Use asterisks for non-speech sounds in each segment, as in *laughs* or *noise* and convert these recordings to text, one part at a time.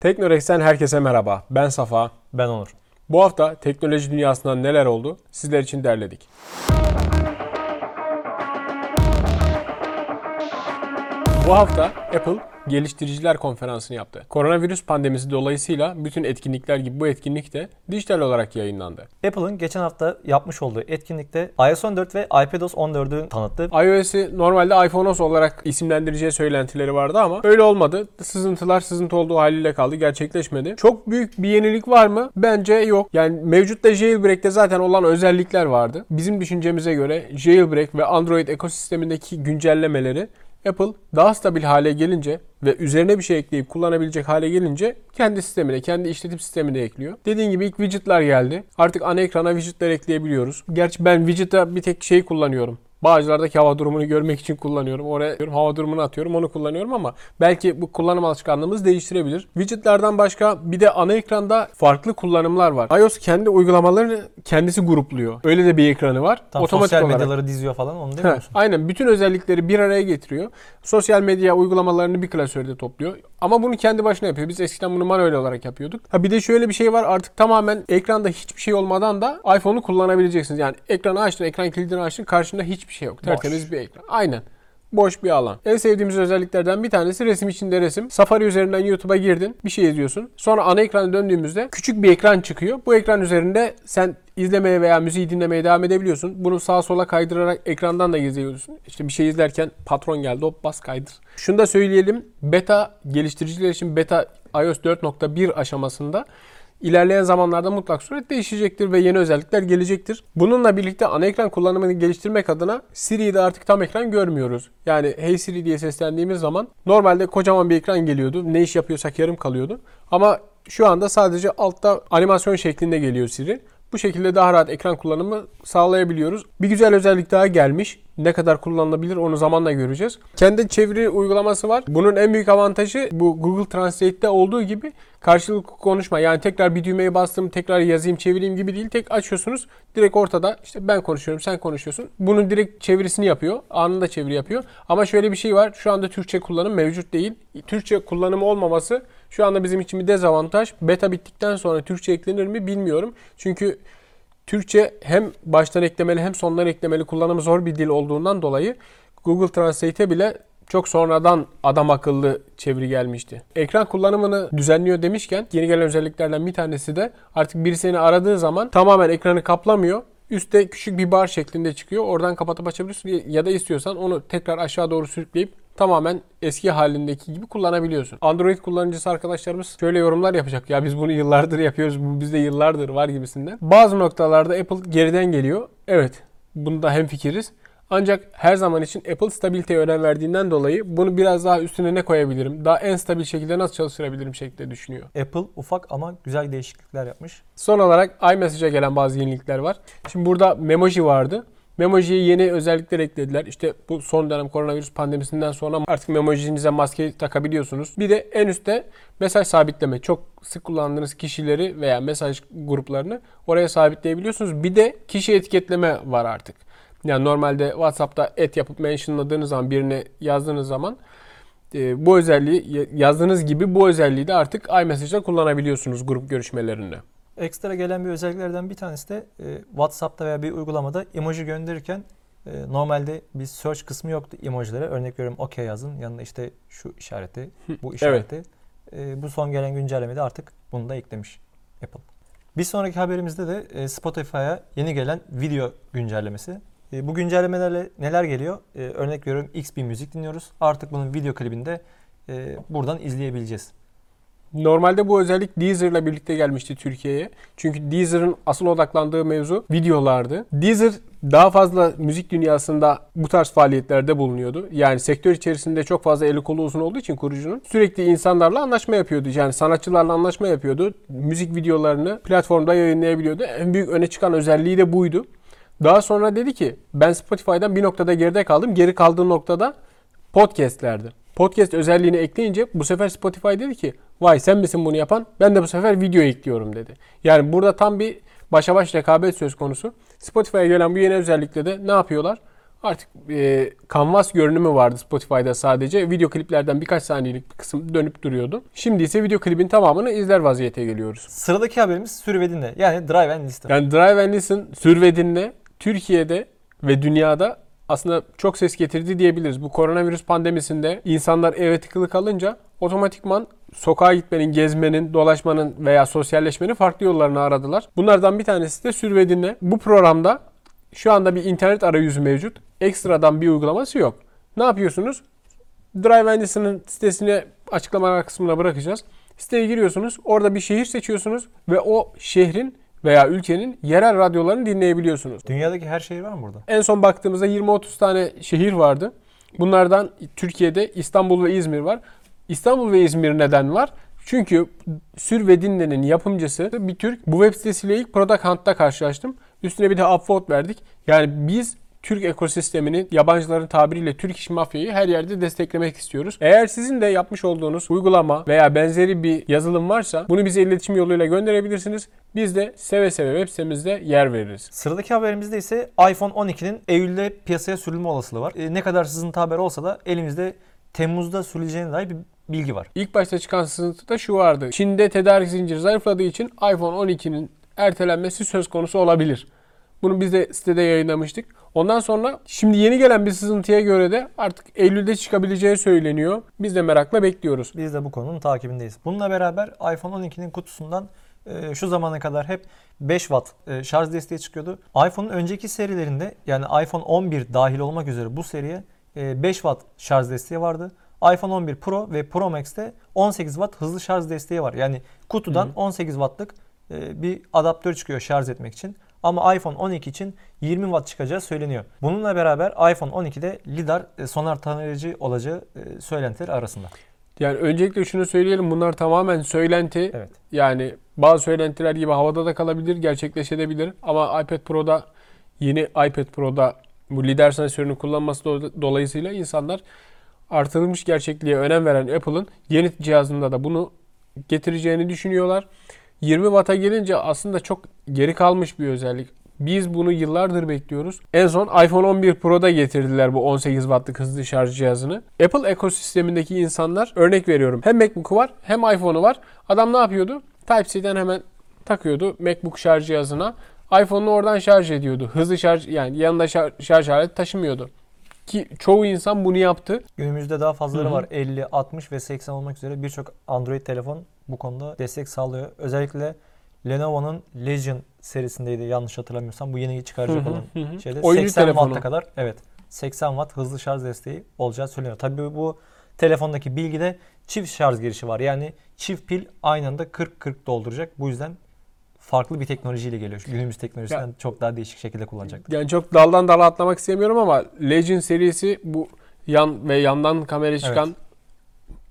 Teknorex'ten herkese merhaba. Ben Safa. Ben Onur. Bu hafta teknoloji dünyasından neler oldu sizler için derledik. Bu hafta Apple geliştiriciler konferansını yaptı. Koronavirüs pandemisi dolayısıyla bütün etkinlikler gibi bu etkinlik de dijital olarak yayınlandı. Apple'ın geçen hafta yapmış olduğu etkinlikte iOS 14 ve iPadOS 14'ü tanıttı. iOS'i normalde iPhone OS olarak isimlendireceği söylentileri vardı ama öyle olmadı. Sızıntılar sızıntı olduğu haliyle kaldı. Gerçekleşmedi. Çok büyük bir yenilik var mı? Bence yok. Yani mevcutta jailbreak'te zaten olan özellikler vardı. Bizim düşüncemize göre jailbreak ve Android ekosistemindeki güncellemeleri Apple daha stabil hale gelince ve üzerine bir şey ekleyip kullanabilecek hale gelince kendi sistemine, kendi işletim sistemine ekliyor. Dediğim gibi ilk widget'lar geldi. Artık ana ekrana widget'lar ekleyebiliyoruz. Gerçi ben widget'a bir tek şey kullanıyorum. Bağcılardaki hava durumunu görmek için kullanıyorum. Oraya hava durumunu atıyorum onu kullanıyorum ama belki bu kullanım alışkanlığımız değiştirebilir. Widgetlerden başka bir de ana ekranda farklı kullanımlar var. iOS kendi uygulamalarını kendisi grupluyor. Öyle de bir ekranı var. Tam Otomatik sosyal olarak. medyaları diziyor falan onu demiyor musun? aynen bütün özellikleri bir araya getiriyor. Sosyal medya uygulamalarını bir klasörde topluyor. Ama bunu kendi başına yapıyor. Biz eskiden bunu manuel olarak yapıyorduk. Ha bir de şöyle bir şey var artık tamamen ekranda hiçbir şey olmadan da iPhone'u kullanabileceksiniz. Yani ekranı açtın, ekran kilidini açtın karşında hiçbir şey yok. Tertemiz bir ekran. Aynen. Boş bir alan. En sevdiğimiz özelliklerden bir tanesi resim içinde resim. Safari üzerinden YouTube'a girdin, bir şey izliyorsun. Sonra ana ekrana döndüğümüzde küçük bir ekran çıkıyor. Bu ekran üzerinde sen izlemeye veya müziği dinlemeye devam edebiliyorsun. Bunu sağa sola kaydırarak ekrandan da izleyebiliyorsun. İşte bir şey izlerken patron geldi hop bas kaydır. Şunu da söyleyelim. Beta geliştiriciler için beta iOS 4.1 aşamasında İlerleyen zamanlarda mutlak suret değişecektir ve yeni özellikler gelecektir. Bununla birlikte ana ekran kullanımını geliştirmek adına Siri'yi de artık tam ekran görmüyoruz. Yani Hey Siri diye seslendiğimiz zaman normalde kocaman bir ekran geliyordu. Ne iş yapıyorsak yarım kalıyordu. Ama şu anda sadece altta animasyon şeklinde geliyor Siri. Bu şekilde daha rahat ekran kullanımı sağlayabiliyoruz. Bir güzel özellik daha gelmiş. Ne kadar kullanılabilir onu zamanla göreceğiz. Kendi çeviri uygulaması var. Bunun en büyük avantajı bu Google Translate'te olduğu gibi karşılıklı konuşma. Yani tekrar bir düğmeye bastım, tekrar yazayım, çevireyim gibi değil. Tek açıyorsunuz. Direkt ortada işte ben konuşuyorum, sen konuşuyorsun. Bunun direkt çevirisini yapıyor. Anında çeviri yapıyor. Ama şöyle bir şey var. Şu anda Türkçe kullanım mevcut değil. Türkçe kullanımı olmaması şu anda bizim için bir dezavantaj. Beta bittikten sonra Türkçe eklenir mi bilmiyorum. Çünkü Türkçe hem baştan eklemeli hem sondan eklemeli kullanımı zor bir dil olduğundan dolayı Google Translate'e bile çok sonradan adam akıllı çeviri gelmişti. Ekran kullanımını düzenliyor demişken yeni gelen özelliklerden bir tanesi de artık biri seni aradığı zaman tamamen ekranı kaplamıyor. Üste küçük bir bar şeklinde çıkıyor. Oradan kapatıp açabiliyorsun ya da istiyorsan onu tekrar aşağı doğru sürükleyip tamamen eski halindeki gibi kullanabiliyorsun. Android kullanıcısı arkadaşlarımız şöyle yorumlar yapacak. Ya biz bunu yıllardır yapıyoruz. Bu bizde yıllardır var gibisinden. Bazı noktalarda Apple geriden geliyor. Evet. Bunda hemfikiriz. Ancak her zaman için Apple stabiliteye önem verdiğinden dolayı bunu biraz daha üstüne ne koyabilirim? Daha en stabil şekilde nasıl çalıştırabilirim şeklinde düşünüyor. Apple ufak ama güzel değişiklikler yapmış. Son olarak iMessage'e gelen bazı yenilikler var. Şimdi burada Memoji vardı. Memoji'ye yeni özellikler eklediler. İşte bu son dönem koronavirüs pandemisinden sonra artık Memoji'nize maske takabiliyorsunuz. Bir de en üstte mesaj sabitleme. Çok sık kullandığınız kişileri veya mesaj gruplarını oraya sabitleyebiliyorsunuz. Bir de kişi etiketleme var artık. Yani normalde WhatsApp'ta et yapıp mentionladığınız zaman birine yazdığınız zaman e, bu özelliği yazdığınız gibi bu özelliği de artık iMessage'da kullanabiliyorsunuz grup görüşmelerinde. Ekstra gelen bir özelliklerden bir tanesi de e, WhatsApp'ta veya bir uygulamada emoji gönderirken e, normalde bir search kısmı yoktu emojilere. Örnek veriyorum OK yazın yanında işte şu işareti, bu işareti. E, bu son gelen güncellemede artık bunu da eklemiş Apple. Bir sonraki haberimizde de e, Spotify'a yeni gelen video güncellemesi. E, bu güncellemelerle neler geliyor? E, örnek veriyorum X bir müzik dinliyoruz. Artık bunun video klibinde e, buradan izleyebileceğiz. Normalde bu özellik Deezer'la birlikte gelmişti Türkiye'ye. Çünkü Deezer'ın asıl odaklandığı mevzu videolardı. Deezer daha fazla müzik dünyasında bu tarz faaliyetlerde bulunuyordu. Yani sektör içerisinde çok fazla eli kolu uzun olduğu için kurucunun sürekli insanlarla anlaşma yapıyordu. Yani sanatçılarla anlaşma yapıyordu. Müzik videolarını platformda yayınlayabiliyordu. En büyük öne çıkan özelliği de buydu. Daha sonra dedi ki ben Spotify'dan bir noktada geride kaldım. Geri kaldığı noktada podcastlerdi. Podcast özelliğini ekleyince bu sefer Spotify dedi ki vay sen misin bunu yapan? Ben de bu sefer video ekliyorum dedi. Yani burada tam bir başa baş rekabet söz konusu. Spotify'a gelen bu yeni özellikle de ne yapıyorlar? Artık e, kanvas görünümü vardı Spotify'da sadece. Video kliplerden birkaç saniyelik bir kısım dönüp duruyordu. Şimdi ise video klibin tamamını izler vaziyete geliyoruz. Sıradaki haberimiz sür ve dinle. Yani Drive and Listen. Yani Drive and Listen sür ve dinle Türkiye'de ve dünyada aslında çok ses getirdi diyebiliriz. Bu koronavirüs pandemisinde insanlar eve tıkılı kalınca otomatikman sokağa gitmenin, gezmenin, dolaşmanın veya sosyalleşmenin farklı yollarını aradılar. Bunlardan bir tanesi de Sür ve Dinle. Bu programda şu anda bir internet arayüzü mevcut. Ekstradan bir uygulaması yok. Ne yapıyorsunuz? Drive Listen'ın sitesine açıklamalar kısmına bırakacağız. Siteye giriyorsunuz. Orada bir şehir seçiyorsunuz ve o şehrin veya ülkenin yerel radyolarını dinleyebiliyorsunuz. Dünyadaki her şehir var mı burada? En son baktığımızda 20-30 tane şehir vardı. Bunlardan Türkiye'de İstanbul ve İzmir var. İstanbul ve İzmir neden var? Çünkü Sür ve Dinle'nin yapımcısı bir Türk. Bu web sitesiyle ilk Product Hunt'ta karşılaştım. Üstüne bir de upvote verdik. Yani biz Türk ekosistemini yabancıların tabiriyle Türk iş mafyayı her yerde desteklemek istiyoruz. Eğer sizin de yapmış olduğunuz uygulama veya benzeri bir yazılım varsa bunu bize iletişim yoluyla gönderebilirsiniz. Biz de seve seve web sitemizde yer veririz. Sıradaki haberimizde ise iPhone 12'nin Eylül'de piyasaya sürülme olasılığı var. E, ne kadar sızıntı haber olsa da elimizde Temmuz'da sürüleceğine dair bir bilgi var. İlk başta çıkan sızıntıda şu vardı. Çin'de tedarik zinciri zayıfladığı için iPhone 12'nin ertelenmesi söz konusu olabilir. Bunu biz de sitede yayınlamıştık. Ondan sonra şimdi yeni gelen bir sızıntıya göre de artık Eylül'de çıkabileceği söyleniyor. Biz de merakla bekliyoruz. Biz de bu konunun takibindeyiz. Bununla beraber iPhone 12'nin kutusundan e, şu zamana kadar hep 5 watt e, şarj desteği çıkıyordu. iPhone'un önceki serilerinde yani iPhone 11 dahil olmak üzere bu seriye e, 5 watt şarj desteği vardı. iPhone 11 Pro ve Pro Max'te 18 watt hızlı şarj desteği var. Yani kutudan 18 wattlık e, bir adaptör çıkıyor şarj etmek için. Ama iPhone 12 için 20 watt çıkacağı söyleniyor. Bununla beraber iPhone 12'de lidar e, sonar tanıyıcı olacağı e, söylentiler arasında. Yani öncelikle şunu söyleyelim bunlar tamamen söylenti. Evet. Yani bazı söylentiler gibi havada da kalabilir, gerçekleşebilir. Ama iPad Pro'da yeni iPad Pro'da bu lider sensörünü kullanması do- dolayısıyla insanlar artırılmış gerçekliğe önem veren Apple'ın yeni cihazında da bunu getireceğini düşünüyorlar. 20 Watt'a gelince aslında çok geri kalmış bir özellik. Biz bunu yıllardır bekliyoruz. En son iPhone 11 Pro'da getirdiler bu 18 Watt'lık hızlı şarj cihazını. Apple ekosistemindeki insanlar örnek veriyorum. Hem MacBook'u var hem iPhone'u var. Adam ne yapıyordu? Type-C'den hemen takıyordu MacBook şarj cihazına. iPhone'u oradan şarj ediyordu. Hızlı şarj yani yanında şarj, şarj aleti taşımıyordu. Ki çoğu insan bunu yaptı. Günümüzde daha fazlaları Hı hı. var. 50, 60 ve 80 olmak üzere birçok Android telefon bu konuda destek sağlıyor. Özellikle Lenovo'nun Legion serisindeydi yanlış hatırlamıyorsam. Bu yeni çıkaracak Hı hı, olan hı şeyde Oyuncu 80 telefonu. Watt'a kadar evet 80 Watt hızlı şarj desteği olacağı söyleniyor. Tabii bu telefondaki bilgide çift şarj girişi var. Yani çift pil aynı anda 40-40 dolduracak. Bu yüzden farklı bir teknolojiyle geliyor. Günümüz teknolojisinden çok daha değişik şekilde kullanacaktır. Yani çok daldan dala atlamak istemiyorum ama Legend serisi bu yan ve yandan kamera çıkan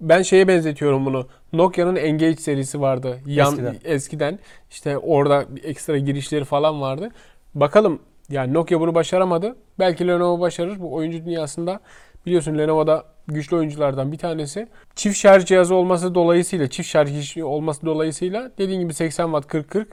ben şeye benzetiyorum bunu. Nokia'nın Engage serisi vardı. Yan Eskiden. eskiden. İşte orada ekstra girişleri falan vardı. Bakalım yani Nokia bunu başaramadı. Belki Lenovo başarır. Bu oyuncu dünyasında biliyorsun Lenovo'da güçlü oyunculardan bir tanesi. Çift şarj cihazı olması dolayısıyla, çift şarj olması dolayısıyla dediğin gibi 80 watt 40-40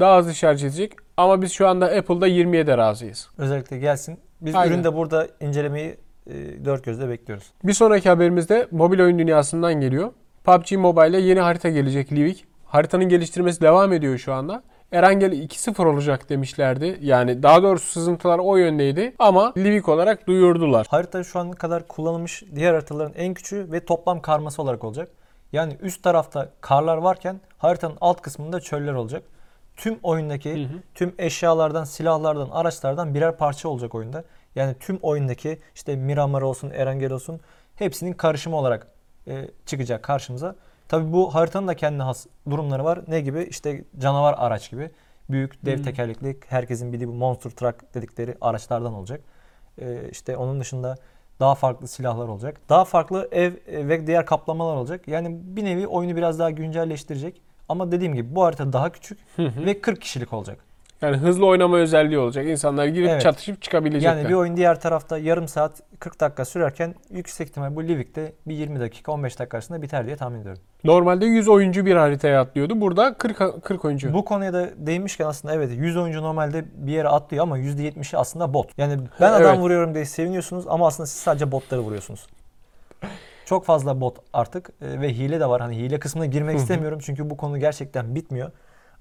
daha hızlı şarj edecek. Ama biz şu anda Apple'da 20'ye de razıyız. Özellikle gelsin. Biz Aynen. üründe burada incelemeyi e, dört gözle bekliyoruz. Bir sonraki haberimizde mobil oyun dünyasından geliyor. PUBG Mobile'e yeni harita gelecek Livik. Haritanın geliştirmesi devam ediyor şu anda. Erangel 2.0 olacak demişlerdi. Yani daha doğrusu sızıntılar o yöndeydi ama Livik olarak duyurdular. Harita şu ana kadar kullanılmış diğer haritaların en küçüğü ve toplam karması olarak olacak. Yani üst tarafta karlar varken haritanın alt kısmında çöller olacak. Tüm oyundaki Hı hı. tüm eşyalardan, silahlardan, araçlardan birer parça olacak oyunda. Yani tüm oyundaki işte Miramar olsun, Erangel olsun hepsinin karışımı olarak e, çıkacak karşımıza. Tabi bu haritanın da kendine has durumları var. Ne gibi? İşte canavar araç gibi. Büyük dev Hmm. tekerlekli herkesin bildiği bu monster truck dedikleri araçlardan olacak. E, işte onun dışında daha farklı silahlar olacak. Daha farklı ev e, ve diğer kaplamalar olacak. Yani bir nevi oyunu biraz daha güncelleştirecek. Ama dediğim gibi bu harita daha küçük ve 40 kişilik olacak. Yani hızlı oynama özelliği olacak. İnsanlar girip Evet. çatışıp çıkabilecekler. Yani bir oyun diğer tarafta yarım saat 40 dakika sürerken yüksek ihtimal bu Livik'te bir 20 dakika 15 dakika arasında biter diye tahmin ediyorum. Normalde 100 oyuncu bir haritaya atlıyordu. Burada 40 40 oyuncu. Bu konuya da değinmişken aslında evet 100 oyuncu normalde bir yere atlıyor ama %70'i aslında bot. Yani ben adam Evet. vuruyorum diye seviniyorsunuz ama aslında siz sadece botları vuruyorsunuz. Çok fazla bot artık e, ve hile de var. Hani hile kısmına girmek istemiyorum çünkü bu konu gerçekten bitmiyor.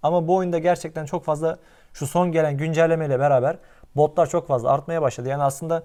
Ama bu oyunda gerçekten çok fazla şu son gelen güncellemeyle beraber botlar çok fazla artmaya başladı. Yani aslında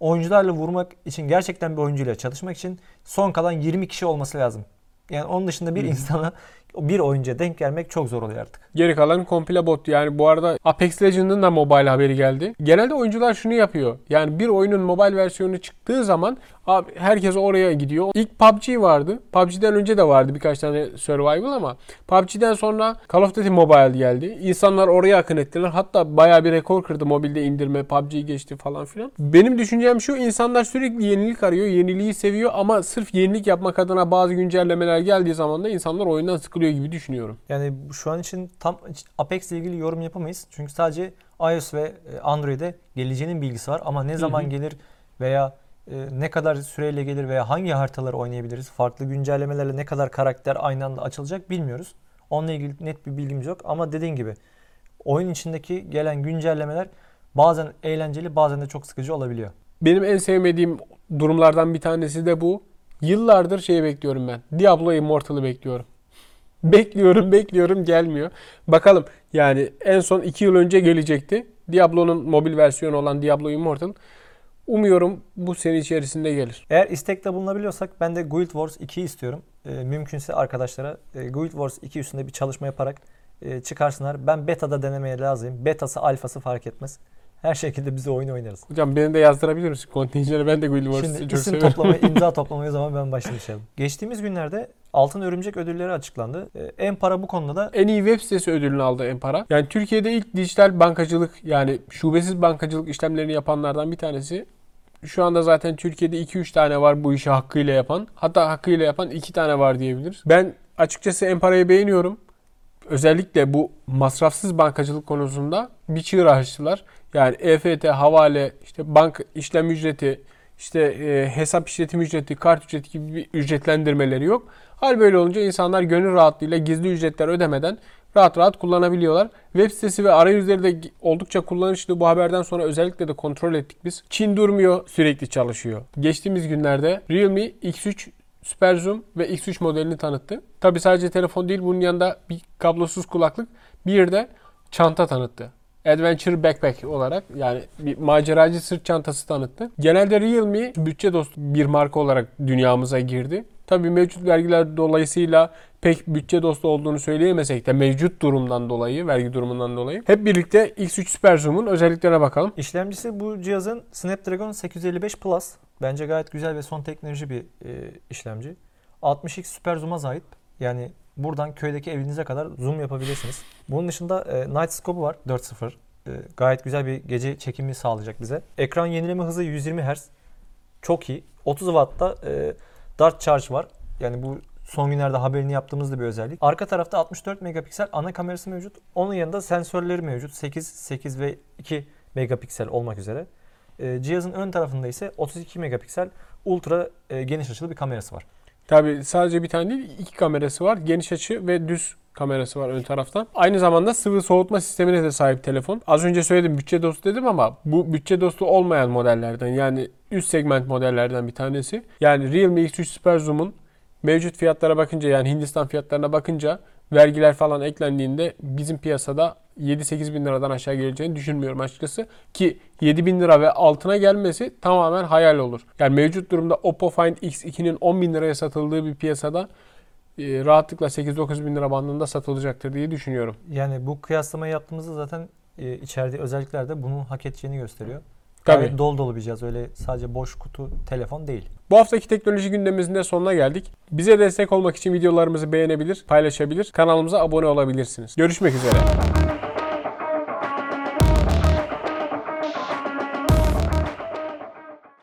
oyuncularla vurmak için gerçekten bir oyuncuyla çalışmak için son kalan 20 kişi olması lazım. Yani onun dışında bir insana bir oyuncuya denk gelmek çok zor oluyor artık. Geri kalan komple bot. Yani bu arada Apex Legends'ın da mobile haberi geldi. Genelde oyuncular şunu yapıyor. Yani bir oyunun mobile versiyonu çıktığı zaman abi herkes oraya gidiyor. İlk PUBG vardı. PUBG'den önce de vardı birkaç tane survival ama PUBG'den sonra Call of Duty Mobile geldi. İnsanlar oraya akın ettiler. Hatta bayağı bir rekor kırdı mobilde indirme. PUBG'yi geçti falan filan. Benim düşüncem şu insanlar sürekli yenilik arıyor. Yeniliği seviyor ama sırf yenilik yapmak adına bazı güncellemeler geldiği zaman da insanlar oyundan sıkılıyor gibi düşünüyorum. Yani şu an için tam Apex ile ilgili yorum yapamayız. Çünkü sadece iOS ve e, Android'e geleceğinin bilgisi var ama ne zaman hı. gelir veya e, ne kadar süreyle gelir veya hangi haritaları oynayabiliriz? Farklı güncellemelerle ne kadar karakter aynı anda açılacak bilmiyoruz. Onunla ilgili net bir bilgimiz yok ama dediğin gibi oyun içindeki gelen güncellemeler bazen eğlenceli bazen de çok sıkıcı olabiliyor. Benim en sevmediğim durumlardan bir tanesi de bu. Yıllardır şey bekliyorum ben. Diablo Immortal'ı bekliyorum. *laughs* Bekliyorum, bekliyorum gelmiyor. Bakalım yani en son 2 yıl önce gelecekti. Diablo'nun mobil versiyonu olan Diablo Immortal. Umuyorum bu sene içerisinde gelir. Eğer istekte bulunabiliyorsak ben de Guild Wars 2'yi istiyorum. E, mümkünse arkadaşlara e, Guild Wars 2 üstünde bir çalışma yaparak e, çıkarsınlar. Ben beta'da denemeye lazım. Betası, alfası fark etmez. Her şekilde bize oyun oynarız. Hocam beni de yazdırabilir misin kontenjanı? Ben de Guild Wars'ı çok isim toplamaya, *laughs* imza toplamaya zaman ben başlayacağım. Geçtiğimiz günlerde Altın Örümcek ödülleri açıklandı. E, en para bu konuda da En iyi web sitesi ödülünü aldı Empara. Yani Türkiye'de ilk dijital bankacılık yani şubesiz bankacılık işlemlerini yapanlardan bir tanesi. Şu anda zaten Türkiye'de 2-3 tane var bu işi hakkıyla yapan. Hatta hakkıyla yapan 2 tane var diyebiliriz. Ben açıkçası Empara'yı beğeniyorum. Özellikle bu masrafsız bankacılık konusunda bir çığır açtılar. Yani EFT, havale, işte bank işlem ücreti, işte e, hesap işletim ücreti, kart ücreti gibi bir ücretlendirmeleri yok. Hal böyle olunca insanlar gönül rahatlığıyla gizli ücretler ödemeden rahat rahat kullanabiliyorlar. Web sitesi ve arayüzleri de oldukça kullanışlı. Bu haberden sonra özellikle de kontrol ettik biz. Çin durmuyor, sürekli çalışıyor. Geçtiğimiz günlerde Realme X3 Super Zoom ve X3 modelini tanıttı. Tabi sadece telefon değil bunun yanında bir kablosuz kulaklık bir de çanta tanıttı. Adventure Backpack olarak yani bir maceracı sırt çantası tanıttı. Genelde Realme bütçe dostu bir marka olarak dünyamıza girdi. Tabii mevcut vergiler dolayısıyla pek bütçe dostu olduğunu söyleyemesek de mevcut durumdan dolayı, vergi durumundan dolayı. Hep birlikte X3 Super Zoom'un özelliklerine bakalım. işlemcisi bu cihazın Snapdragon 855 Plus. Bence gayet güzel ve son teknoloji bir e, işlemci. 60x süper zoom'a sahip. Yani buradan köydeki evinize kadar zoom yapabilirsiniz. Bunun dışında e, Night Scope'u var 4.0. E, gayet güzel bir gece çekimi sağlayacak bize. Ekran yenileme hızı 120 Hz. Çok iyi. 30 Watt'ta e, Dart Charge var. Yani bu son günlerde haberini yaptığımız da bir özellik. Arka tarafta 64 megapiksel ana kamerası mevcut. Onun yanında sensörleri mevcut. 8, 8 ve 2 megapiksel olmak üzere. E, cihazın ön tarafında ise 32 megapiksel ultra e, geniş açılı bir kamerası var. Tabii sadece bir tane değil iki kamerası var. Geniş açı ve düz kamerası var ön tarafta. Aynı zamanda sıvı soğutma sistemine de sahip telefon. Az önce söyledim bütçe dostu dedim ama bu bütçe dostu olmayan modellerden yani üst segment modellerden bir tanesi. Yani Realme X3 Super Zoom'un mevcut fiyatlara bakınca yani Hindistan fiyatlarına bakınca vergiler falan eklendiğinde bizim piyasada 7-8 bin liradan aşağı geleceğini düşünmüyorum açıkçası. Ki 7 bin lira ve altına gelmesi tamamen hayal olur. Yani mevcut durumda Oppo Find X2'nin 10 bin liraya satıldığı bir piyasada e, rahatlıkla 8-9 bin lira bandında satılacaktır diye düşünüyorum. Yani bu kıyaslamayı yaptığımızda zaten e, içerdiği özellikler de bunun hak edeceğini gösteriyor. Tabii. Gayet dolu dolu bir cihaz. Öyle sadece boş kutu telefon değil. Bu haftaki teknoloji gündemimizin de sonuna geldik. Bize destek olmak için videolarımızı beğenebilir, paylaşabilir, kanalımıza abone olabilirsiniz. Görüşmek üzere.